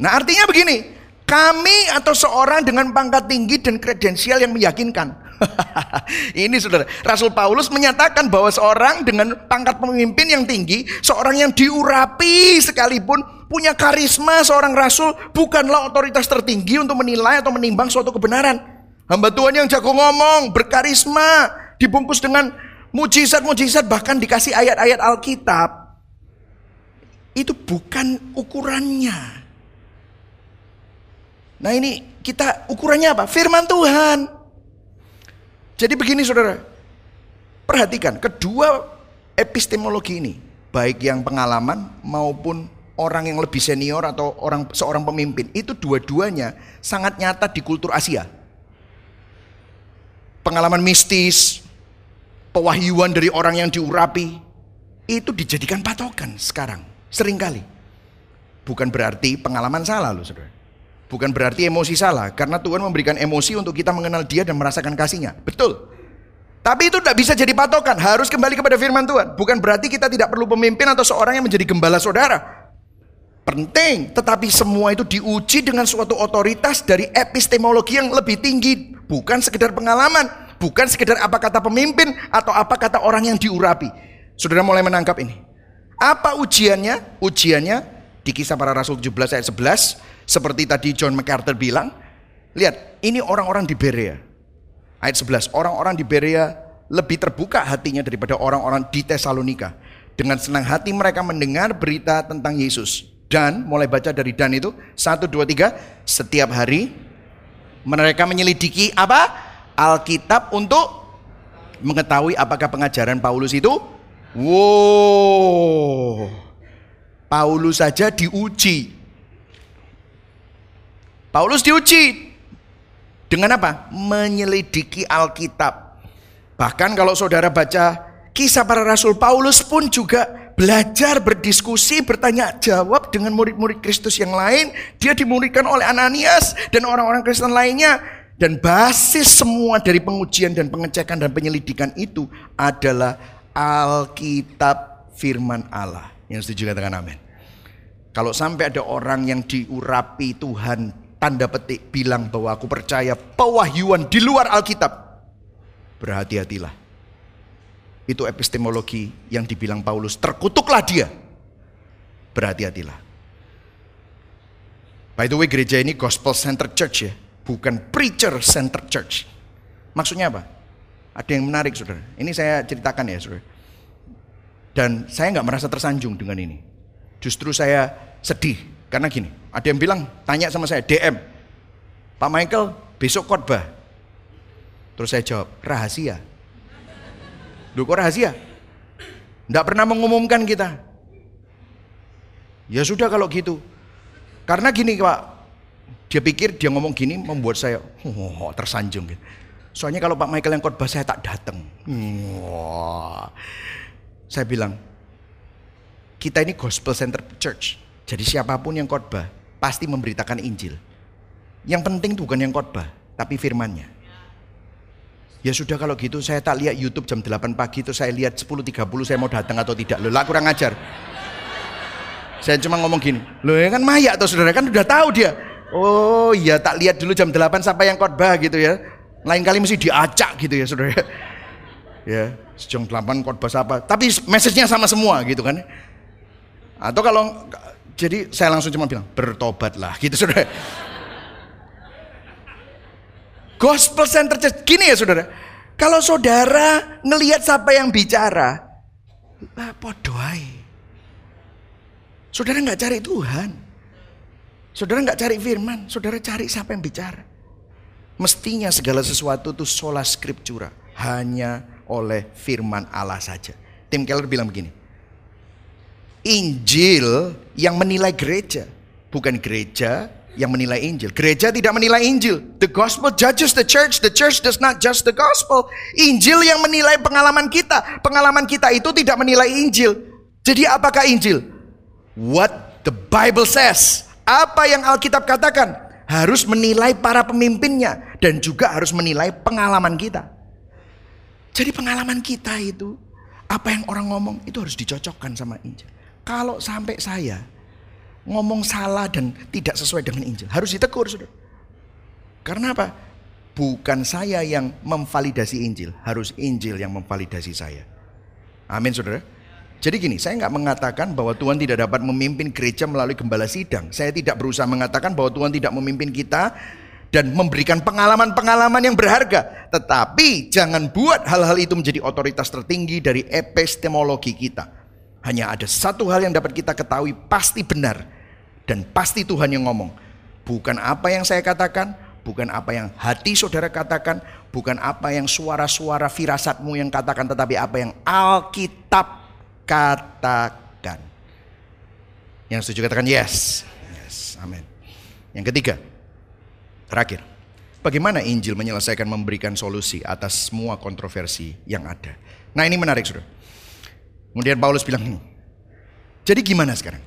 Nah artinya begini. Kami atau seorang dengan pangkat tinggi dan kredensial yang meyakinkan. Ini saudara, Rasul Paulus menyatakan bahwa seorang dengan pangkat pemimpin yang tinggi, seorang yang diurapi sekalipun punya karisma seorang rasul bukanlah otoritas tertinggi untuk menilai atau menimbang suatu kebenaran. Hamba Tuhan yang jago ngomong, berkarisma, dibungkus dengan mujizat-mujizat bahkan dikasih ayat-ayat Alkitab. Itu bukan ukurannya. Nah ini kita ukurannya apa? Firman Tuhan. Jadi begini saudara, perhatikan kedua epistemologi ini, baik yang pengalaman maupun orang yang lebih senior atau orang seorang pemimpin, itu dua-duanya sangat nyata di kultur Asia. Pengalaman mistis, pewahyuan dari orang yang diurapi, itu dijadikan patokan sekarang, sering kali. Bukan berarti pengalaman salah loh saudara. Bukan berarti emosi salah, karena Tuhan memberikan emosi untuk kita mengenal dia dan merasakan kasihnya. Betul. Tapi itu tidak bisa jadi patokan, harus kembali kepada firman Tuhan. Bukan berarti kita tidak perlu pemimpin atau seorang yang menjadi gembala saudara. Penting, tetapi semua itu diuji dengan suatu otoritas dari epistemologi yang lebih tinggi. Bukan sekedar pengalaman, bukan sekedar apa kata pemimpin atau apa kata orang yang diurapi. Saudara mulai menangkap ini. Apa ujiannya? Ujiannya di kisah para rasul 17 ayat 11 seperti tadi John MacArthur bilang, lihat, ini orang-orang di Berea. Ayat 11, orang-orang di Berea lebih terbuka hatinya daripada orang-orang di Tesalonika. Dengan senang hati mereka mendengar berita tentang Yesus. Dan mulai baca dari dan itu, satu, dua, tiga, setiap hari mereka menyelidiki apa? Alkitab untuk mengetahui apakah pengajaran Paulus itu wow Paulus saja diuji Paulus diuji dengan apa? Menyelidiki Alkitab. Bahkan kalau saudara baca kisah para rasul Paulus pun juga belajar berdiskusi, bertanya jawab dengan murid-murid Kristus yang lain. Dia dimuridkan oleh Ananias dan orang-orang Kristen lainnya. Dan basis semua dari pengujian dan pengecekan dan penyelidikan itu adalah Alkitab firman Allah. Yang setuju katakan amin. Kalau sampai ada orang yang diurapi Tuhan tanda petik bilang bahwa aku percaya pewahyuan di luar Alkitab. Berhati-hatilah. Itu epistemologi yang dibilang Paulus, terkutuklah dia. Berhati-hatilah. By the way, gereja ini gospel centered church ya, bukan preacher centered church. Maksudnya apa? Ada yang menarik, saudara. Ini saya ceritakan ya, saudara. Dan saya nggak merasa tersanjung dengan ini. Justru saya sedih karena gini. Ada yang bilang, tanya sama saya, DM, Pak Michael, besok khotbah. Terus saya jawab, rahasia. Duh kok rahasia? Tidak pernah mengumumkan kita. Ya sudah kalau gitu. Karena gini Pak, dia pikir dia ngomong gini membuat saya oh, tersanjung. Gitu. Soalnya kalau Pak Michael yang khotbah saya tak datang. Wah. Saya bilang, kita ini gospel center church. Jadi siapa pun yang khotbah pasti memberitakan Injil. Yang penting bukan yang khotbah, tapi firmannya. Ya sudah kalau gitu saya tak lihat YouTube jam 8 pagi itu saya lihat 10.30 saya mau datang atau tidak. Loh lah kurang ajar. Saya cuma ngomong gini, loh ya kan mayak atau saudara kan udah tahu dia. Oh iya tak lihat dulu jam 8 sampai yang khotbah gitu ya. Lain kali mesti diacak gitu ya saudara. Ya, jam 8 khotbah apa. Tapi message-nya sama semua gitu kan. Atau kalau jadi saya langsung cuma bilang bertobatlah gitu saudara. Gospel center church gini ya saudara. Kalau saudara ngelihat siapa yang bicara, lah podoai. Saudara nggak cari Tuhan. Saudara nggak cari firman, saudara cari siapa yang bicara. Mestinya segala sesuatu itu sola scriptura, hanya oleh firman Allah saja. Tim Keller bilang begini. Injil yang menilai gereja, bukan gereja yang menilai Injil. Gereja tidak menilai Injil. The gospel judges the church, the church does not judge the gospel. Injil yang menilai pengalaman kita. Pengalaman kita itu tidak menilai Injil. Jadi apakah Injil? What the Bible says. Apa yang Alkitab katakan harus menilai para pemimpinnya dan juga harus menilai pengalaman kita. Jadi pengalaman kita itu, apa yang orang ngomong itu harus dicocokkan sama Injil. Kalau sampai saya ngomong salah dan tidak sesuai dengan Injil, harus ditegur, saudara. Karena apa? Bukan saya yang memvalidasi Injil, harus Injil yang memvalidasi saya. Amin, saudara. Jadi gini, saya nggak mengatakan bahwa Tuhan tidak dapat memimpin gereja melalui gembala sidang. Saya tidak berusaha mengatakan bahwa Tuhan tidak memimpin kita dan memberikan pengalaman-pengalaman yang berharga. Tetapi jangan buat hal-hal itu menjadi otoritas tertinggi dari epistemologi kita. Hanya ada satu hal yang dapat kita ketahui pasti benar dan pasti Tuhan yang ngomong. Bukan apa yang saya katakan, bukan apa yang hati saudara katakan, bukan apa yang suara-suara firasatmu yang katakan, tetapi apa yang Alkitab katakan. Yang setuju katakan yes. Yes, amin. Yang ketiga, Terakhir, bagaimana Injil menyelesaikan memberikan solusi atas semua kontroversi yang ada? Nah ini menarik sudah. Kemudian Paulus bilang ini, jadi gimana sekarang?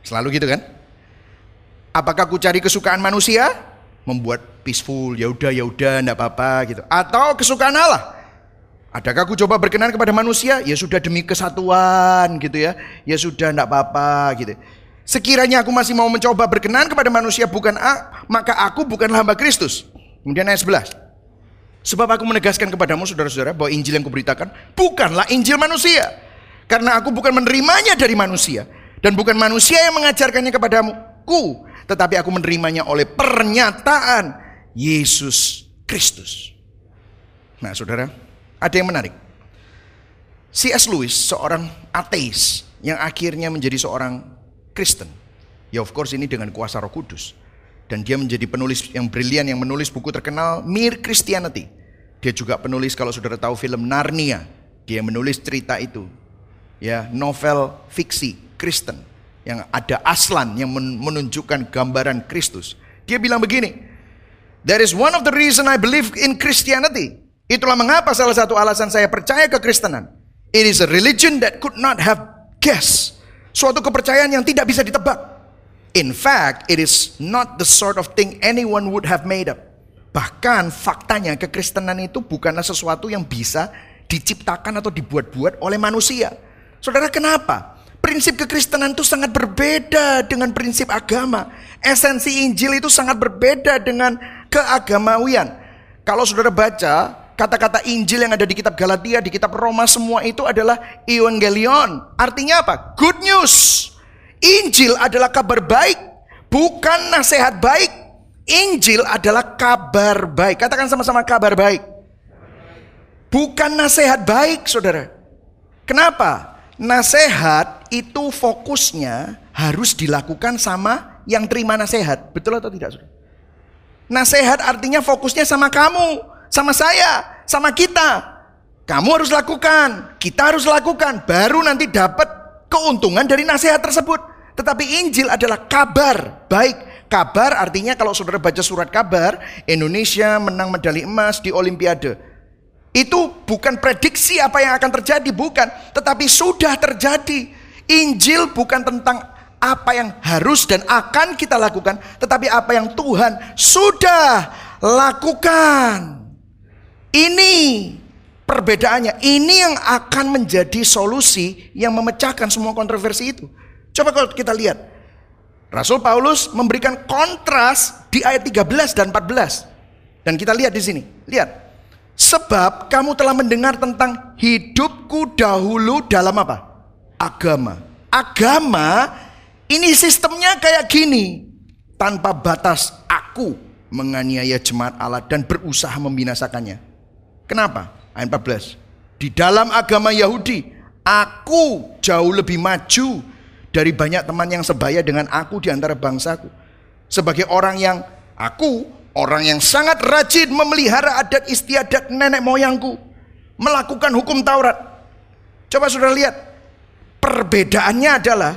Selalu gitu kan? Apakah aku cari kesukaan manusia? Membuat peaceful, ya udah ya udah enggak apa-apa gitu. Atau kesukaan Allah? Adakah aku coba berkenan kepada manusia? Ya sudah demi kesatuan gitu ya. Ya sudah enggak apa-apa gitu. Sekiranya aku masih mau mencoba berkenan kepada manusia bukan A, maka aku bukanlah hamba Kristus. Kemudian ayat 11. Sebab aku menegaskan kepadamu saudara-saudara bahwa Injil yang kuberitakan bukanlah Injil manusia. Karena aku bukan menerimanya dari manusia. Dan bukan manusia yang mengajarkannya kepadamu. Ku, tetapi aku menerimanya oleh pernyataan Yesus Kristus. Nah saudara, ada yang menarik. C.S. Lewis seorang ateis yang akhirnya menjadi seorang Kristen. Ya of course ini dengan kuasa roh kudus. Dan dia menjadi penulis yang brilian yang menulis buku terkenal Mere Christianity. Dia juga penulis kalau saudara tahu film Narnia. Dia menulis cerita itu. Ya, novel fiksi Kristen yang ada aslan yang menunjukkan gambaran Kristus. Dia bilang begini, That is one of the reason I believe in Christianity. Itulah mengapa salah satu alasan saya percaya ke Kristenan. It is a religion that could not have guessed Suatu kepercayaan yang tidak bisa ditebak. In fact, it is not the sort of thing anyone would have made up. Bahkan faktanya kekristenan itu bukanlah sesuatu yang bisa diciptakan atau dibuat-buat oleh manusia. Saudara kenapa? Prinsip kekristenan itu sangat berbeda dengan prinsip agama. Esensi Injil itu sangat berbeda dengan keagamawian. Kalau saudara baca kata-kata Injil yang ada di kitab Galatia, di kitab Roma semua itu adalah evangelion. Artinya apa? Good news. Injil adalah kabar baik, bukan nasihat baik. Injil adalah kabar baik. Katakan sama-sama kabar baik. Bukan nasihat baik, saudara. Kenapa? Nasihat itu fokusnya harus dilakukan sama yang terima nasihat. Betul atau tidak, saudara? Nasihat artinya fokusnya sama kamu, sama saya, sama kita. Kamu harus lakukan, kita harus lakukan, baru nanti dapat keuntungan dari nasihat tersebut. Tetapi Injil adalah kabar baik. Kabar artinya kalau saudara baca surat kabar, Indonesia menang medali emas di Olimpiade. Itu bukan prediksi apa yang akan terjadi, bukan. Tetapi sudah terjadi. Injil bukan tentang apa yang harus dan akan kita lakukan, tetapi apa yang Tuhan sudah lakukan. Ini perbedaannya. Ini yang akan menjadi solusi yang memecahkan semua kontroversi itu. Coba kalau kita lihat. Rasul Paulus memberikan kontras di ayat 13 dan 14. Dan kita lihat di sini. Lihat. Sebab kamu telah mendengar tentang hidupku dahulu dalam apa? Agama. Agama ini sistemnya kayak gini. Tanpa batas aku menganiaya jemaat Allah dan berusaha membinasakannya. Kenapa? Ayat 14. Di dalam agama Yahudi, aku jauh lebih maju dari banyak teman yang sebaya dengan aku di antara bangsaku. Sebagai orang yang aku, orang yang sangat rajin memelihara adat istiadat nenek moyangku, melakukan hukum Taurat. Coba sudah lihat, perbedaannya adalah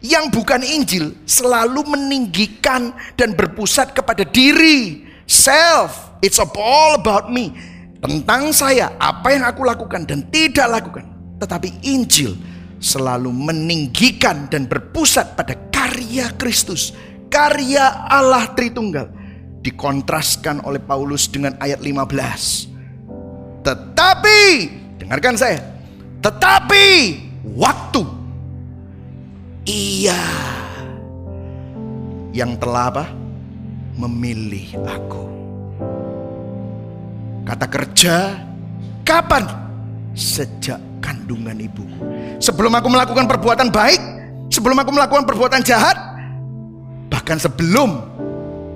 yang bukan Injil selalu meninggikan dan berpusat kepada diri, self. It's all about me. Tentang saya, apa yang aku lakukan dan tidak lakukan. Tetapi Injil selalu meninggikan dan berpusat pada karya Kristus, karya Allah Tritunggal. Dikontraskan oleh Paulus dengan ayat 15. Tetapi, dengarkan saya, tetapi waktu ia yang telah apa? Memilih aku. Kata kerja, kapan? Sejak kandungan ibuku. Sebelum aku melakukan perbuatan baik, sebelum aku melakukan perbuatan jahat, bahkan sebelum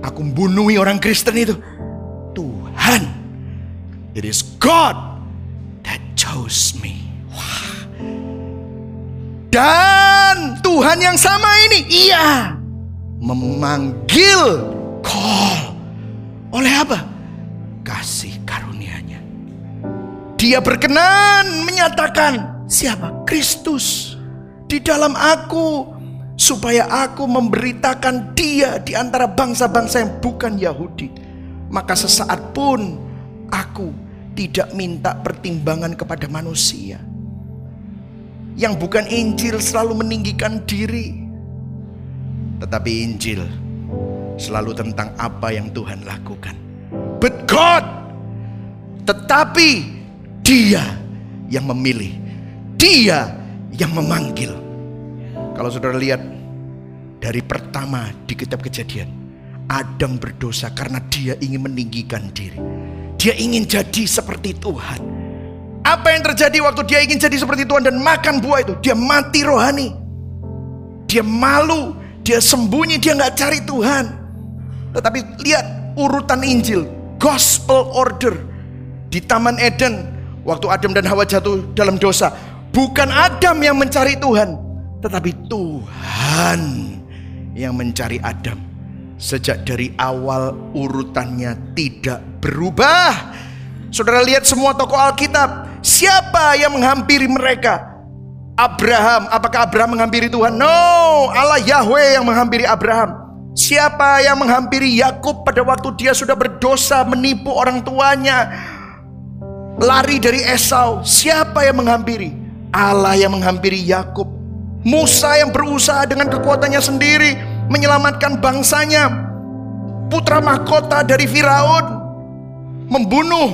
aku membunuhi orang Kristen itu, Tuhan, it is God that chose me. Wah. Dan Tuhan yang sama ini, iya, memanggil call. Oleh apa? Kasih karunia-Nya. Dia berkenan menyatakan siapa? Kristus di dalam aku supaya aku memberitakan dia di antara bangsa-bangsa yang bukan Yahudi. Maka sesaat pun aku tidak minta pertimbangan kepada manusia yang bukan Injil selalu meninggikan diri. Tetapi Injil selalu tentang apa yang Tuhan lakukan. But God, tetapi Dia yang memilih, Dia yang memanggil. Kalau saudara lihat dari pertama di kitab Kejadian, Adam berdosa karena dia ingin meninggikan diri. Dia ingin jadi seperti Tuhan. Apa yang terjadi waktu dia ingin jadi seperti Tuhan dan makan buah itu? Dia mati rohani. Dia malu, dia sembunyi, dia nggak cari Tuhan. Tetapi lihat urutan Injil, gospel order di Taman Eden waktu Adam dan Hawa jatuh dalam dosa. Bukan Adam yang mencari Tuhan, tetapi Tuhan yang mencari Adam. Sejak dari awal urutannya tidak berubah. Saudara lihat semua tokoh Alkitab, Siapa yang menghampiri mereka? Abraham, apakah Abraham menghampiri Tuhan? No, Allah Yahweh yang menghampiri Abraham. Siapa yang menghampiri Yakub pada waktu dia sudah berdosa menipu orang tuanya? Lari dari Esau. Siapa yang menghampiri? Allah yang menghampiri Yakub. Musa yang berusaha dengan kekuatannya sendiri menyelamatkan bangsanya. Putra mahkota dari Firaun membunuh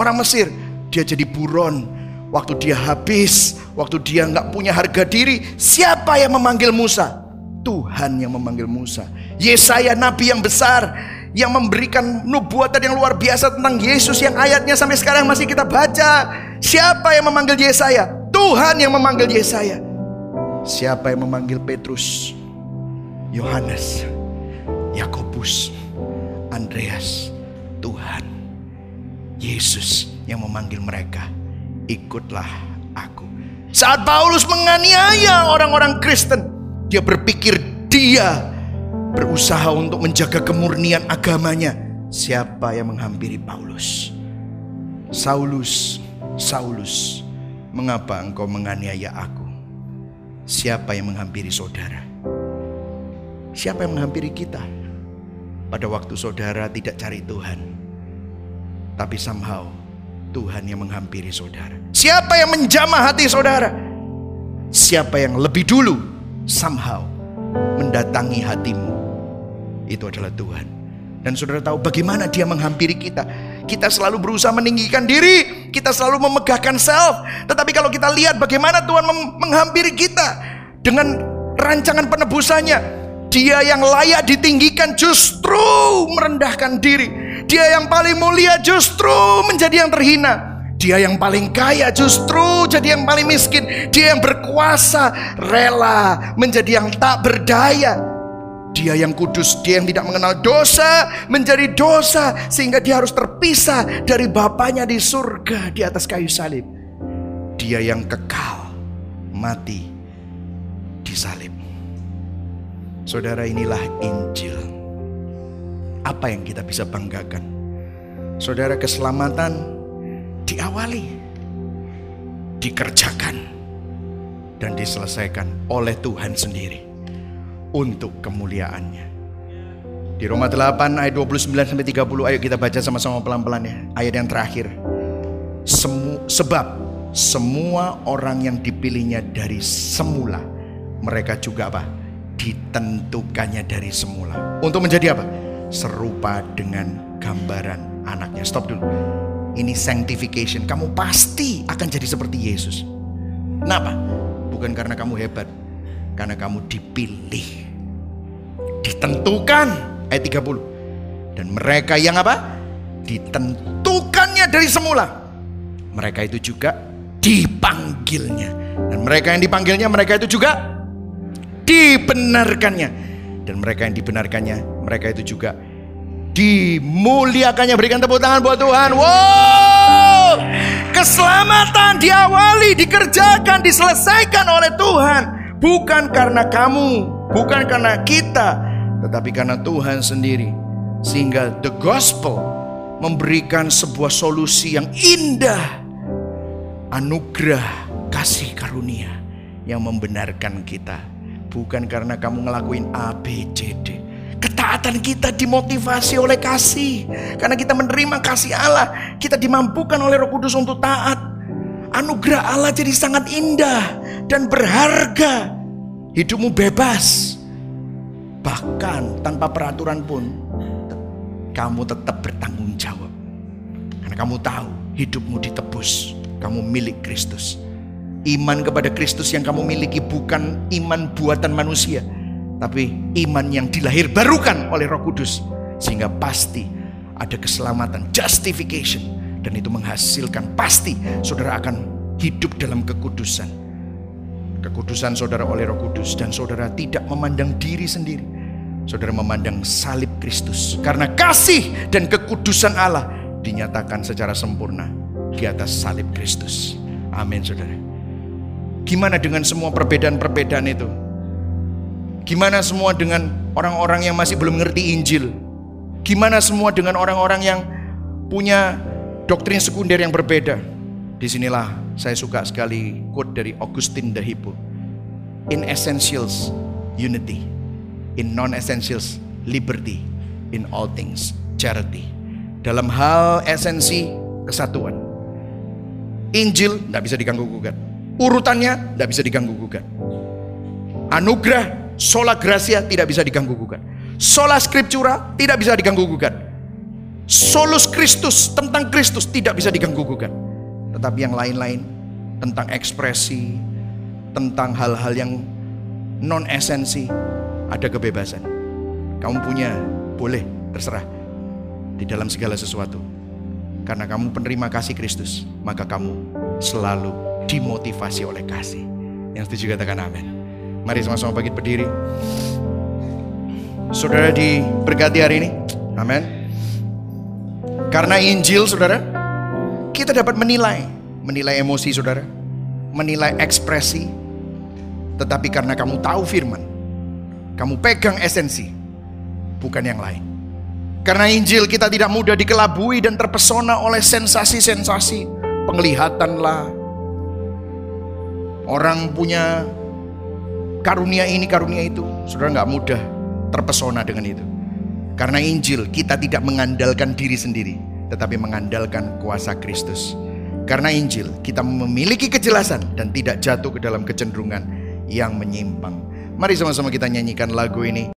orang Mesir dia jadi buron. Waktu dia habis, waktu dia nggak punya harga diri, siapa yang memanggil Musa? Tuhan yang memanggil Musa. Yesaya nabi yang besar yang memberikan nubuatan yang luar biasa tentang Yesus yang ayatnya sampai sekarang masih kita baca. Siapa yang memanggil Yesaya? Tuhan yang memanggil Yesaya. Siapa yang memanggil Petrus? Yohanes, Yakobus, Andreas, Tuhan. Yesus yang memanggil mereka. Ikutlah aku. Saat Paulus menganiaya orang-orang Kristen, dia berpikir dia berusaha untuk menjaga kemurnian agamanya. Siapa yang menghampiri Paulus? Saulus, Saulus, mengapa engkau menganiaya aku? Siapa yang menghampiri saudara? Siapa yang menghampiri kita? Pada waktu saudara tidak cari Tuhan, tapi somehow Tuhan yang menghampiri saudara. Siapa yang menjamah hati saudara? Siapa yang lebih dulu somehow mendatangi hatimu? itu adalah Tuhan. Dan saudara tahu bagaimana dia menghampiri kita. Kita selalu berusaha meninggikan diri, kita selalu memegahkan self. Tetapi kalau kita lihat bagaimana Tuhan menghampiri kita dengan rancangan penebusannya, dia yang layak ditinggikan justru merendahkan diri. Dia yang paling mulia justru menjadi yang terhina. Dia yang paling kaya justru jadi yang paling miskin. Dia yang berkuasa rela menjadi yang tak berdaya. Dia yang kudus, dia yang tidak mengenal dosa menjadi dosa sehingga dia harus terpisah dari Bapaknya di surga di atas kayu salib. Dia yang kekal mati di salib. Saudara inilah Injil. Apa yang kita bisa banggakan? Saudara keselamatan diawali, dikerjakan dan diselesaikan oleh Tuhan sendiri untuk kemuliaannya. Di Roma 8 ayat 29 sampai 30 ayo kita baca sama-sama pelan-pelan ya. Ayat yang terakhir. Semu, sebab semua orang yang dipilihnya dari semula mereka juga apa? Ditentukannya dari semula. Untuk menjadi apa? Serupa dengan gambaran anaknya. Stop dulu. Ini sanctification. Kamu pasti akan jadi seperti Yesus. Kenapa? Bukan karena kamu hebat, karena kamu dipilih. Ditentukan ayat 30. Dan mereka yang apa? Ditentukannya dari semula. Mereka itu juga dipanggilnya. Dan mereka yang dipanggilnya mereka itu juga dibenarkannya. Dan mereka yang dibenarkannya mereka itu juga dimuliakannya. Berikan tepuk tangan buat Tuhan. Wow! Keselamatan diawali, dikerjakan, diselesaikan oleh Tuhan Bukan karena kamu, bukan karena kita, tetapi karena Tuhan sendiri. Sehingga the gospel memberikan sebuah solusi yang indah. Anugerah kasih karunia yang membenarkan kita. Bukan karena kamu ngelakuin A, B, C, D. Ketaatan kita dimotivasi oleh kasih. Karena kita menerima kasih Allah. Kita dimampukan oleh roh kudus untuk taat. Anugerah Allah jadi sangat indah dan berharga. Hidupmu bebas. Bahkan tanpa peraturan pun kamu tetap bertanggung jawab. Karena kamu tahu hidupmu ditebus. Kamu milik Kristus. Iman kepada Kristus yang kamu miliki bukan iman buatan manusia. Tapi iman yang dilahir barukan oleh roh kudus. Sehingga pasti ada keselamatan, justification dan itu menghasilkan pasti saudara akan hidup dalam kekudusan. Kekudusan saudara oleh Roh Kudus dan saudara tidak memandang diri sendiri. Saudara memandang salib Kristus karena kasih dan kekudusan Allah dinyatakan secara sempurna di atas salib Kristus. Amin, saudara. Gimana dengan semua perbedaan-perbedaan itu? Gimana semua dengan orang-orang yang masih belum ngerti Injil? Gimana semua dengan orang-orang yang punya doktrin sekunder yang berbeda. Di sinilah saya suka sekali quote dari Augustine the Hippo. In essentials, unity. In non-essentials, liberty. In all things, charity. Dalam hal esensi, kesatuan. Injil tidak bisa diganggu gugat. Urutannya tidak bisa diganggu gugat. Anugerah, sola gracia tidak bisa diganggu gugat. Sola scriptura tidak bisa diganggu gugat solus Kristus tentang Kristus tidak bisa diganggu gugat. Tetapi yang lain-lain tentang ekspresi, tentang hal-hal yang non esensi ada kebebasan. Kamu punya boleh terserah di dalam segala sesuatu. Karena kamu penerima kasih Kristus, maka kamu selalu dimotivasi oleh kasih. Yang setuju katakan amin. Mari sama-sama bangkit berdiri. Saudara diberkati hari ini. Amin. Karena Injil, saudara, kita dapat menilai, menilai emosi saudara, menilai ekspresi. Tetapi karena kamu tahu firman, kamu pegang esensi, bukan yang lain. Karena Injil kita tidak mudah dikelabui dan terpesona oleh sensasi-sensasi, penglihatan lah. Orang punya karunia ini, karunia itu. Saudara nggak mudah terpesona dengan itu. Karena Injil kita tidak mengandalkan diri sendiri, tetapi mengandalkan kuasa Kristus. Karena Injil kita memiliki kejelasan dan tidak jatuh ke dalam kecenderungan yang menyimpang. Mari sama-sama kita nyanyikan lagu ini.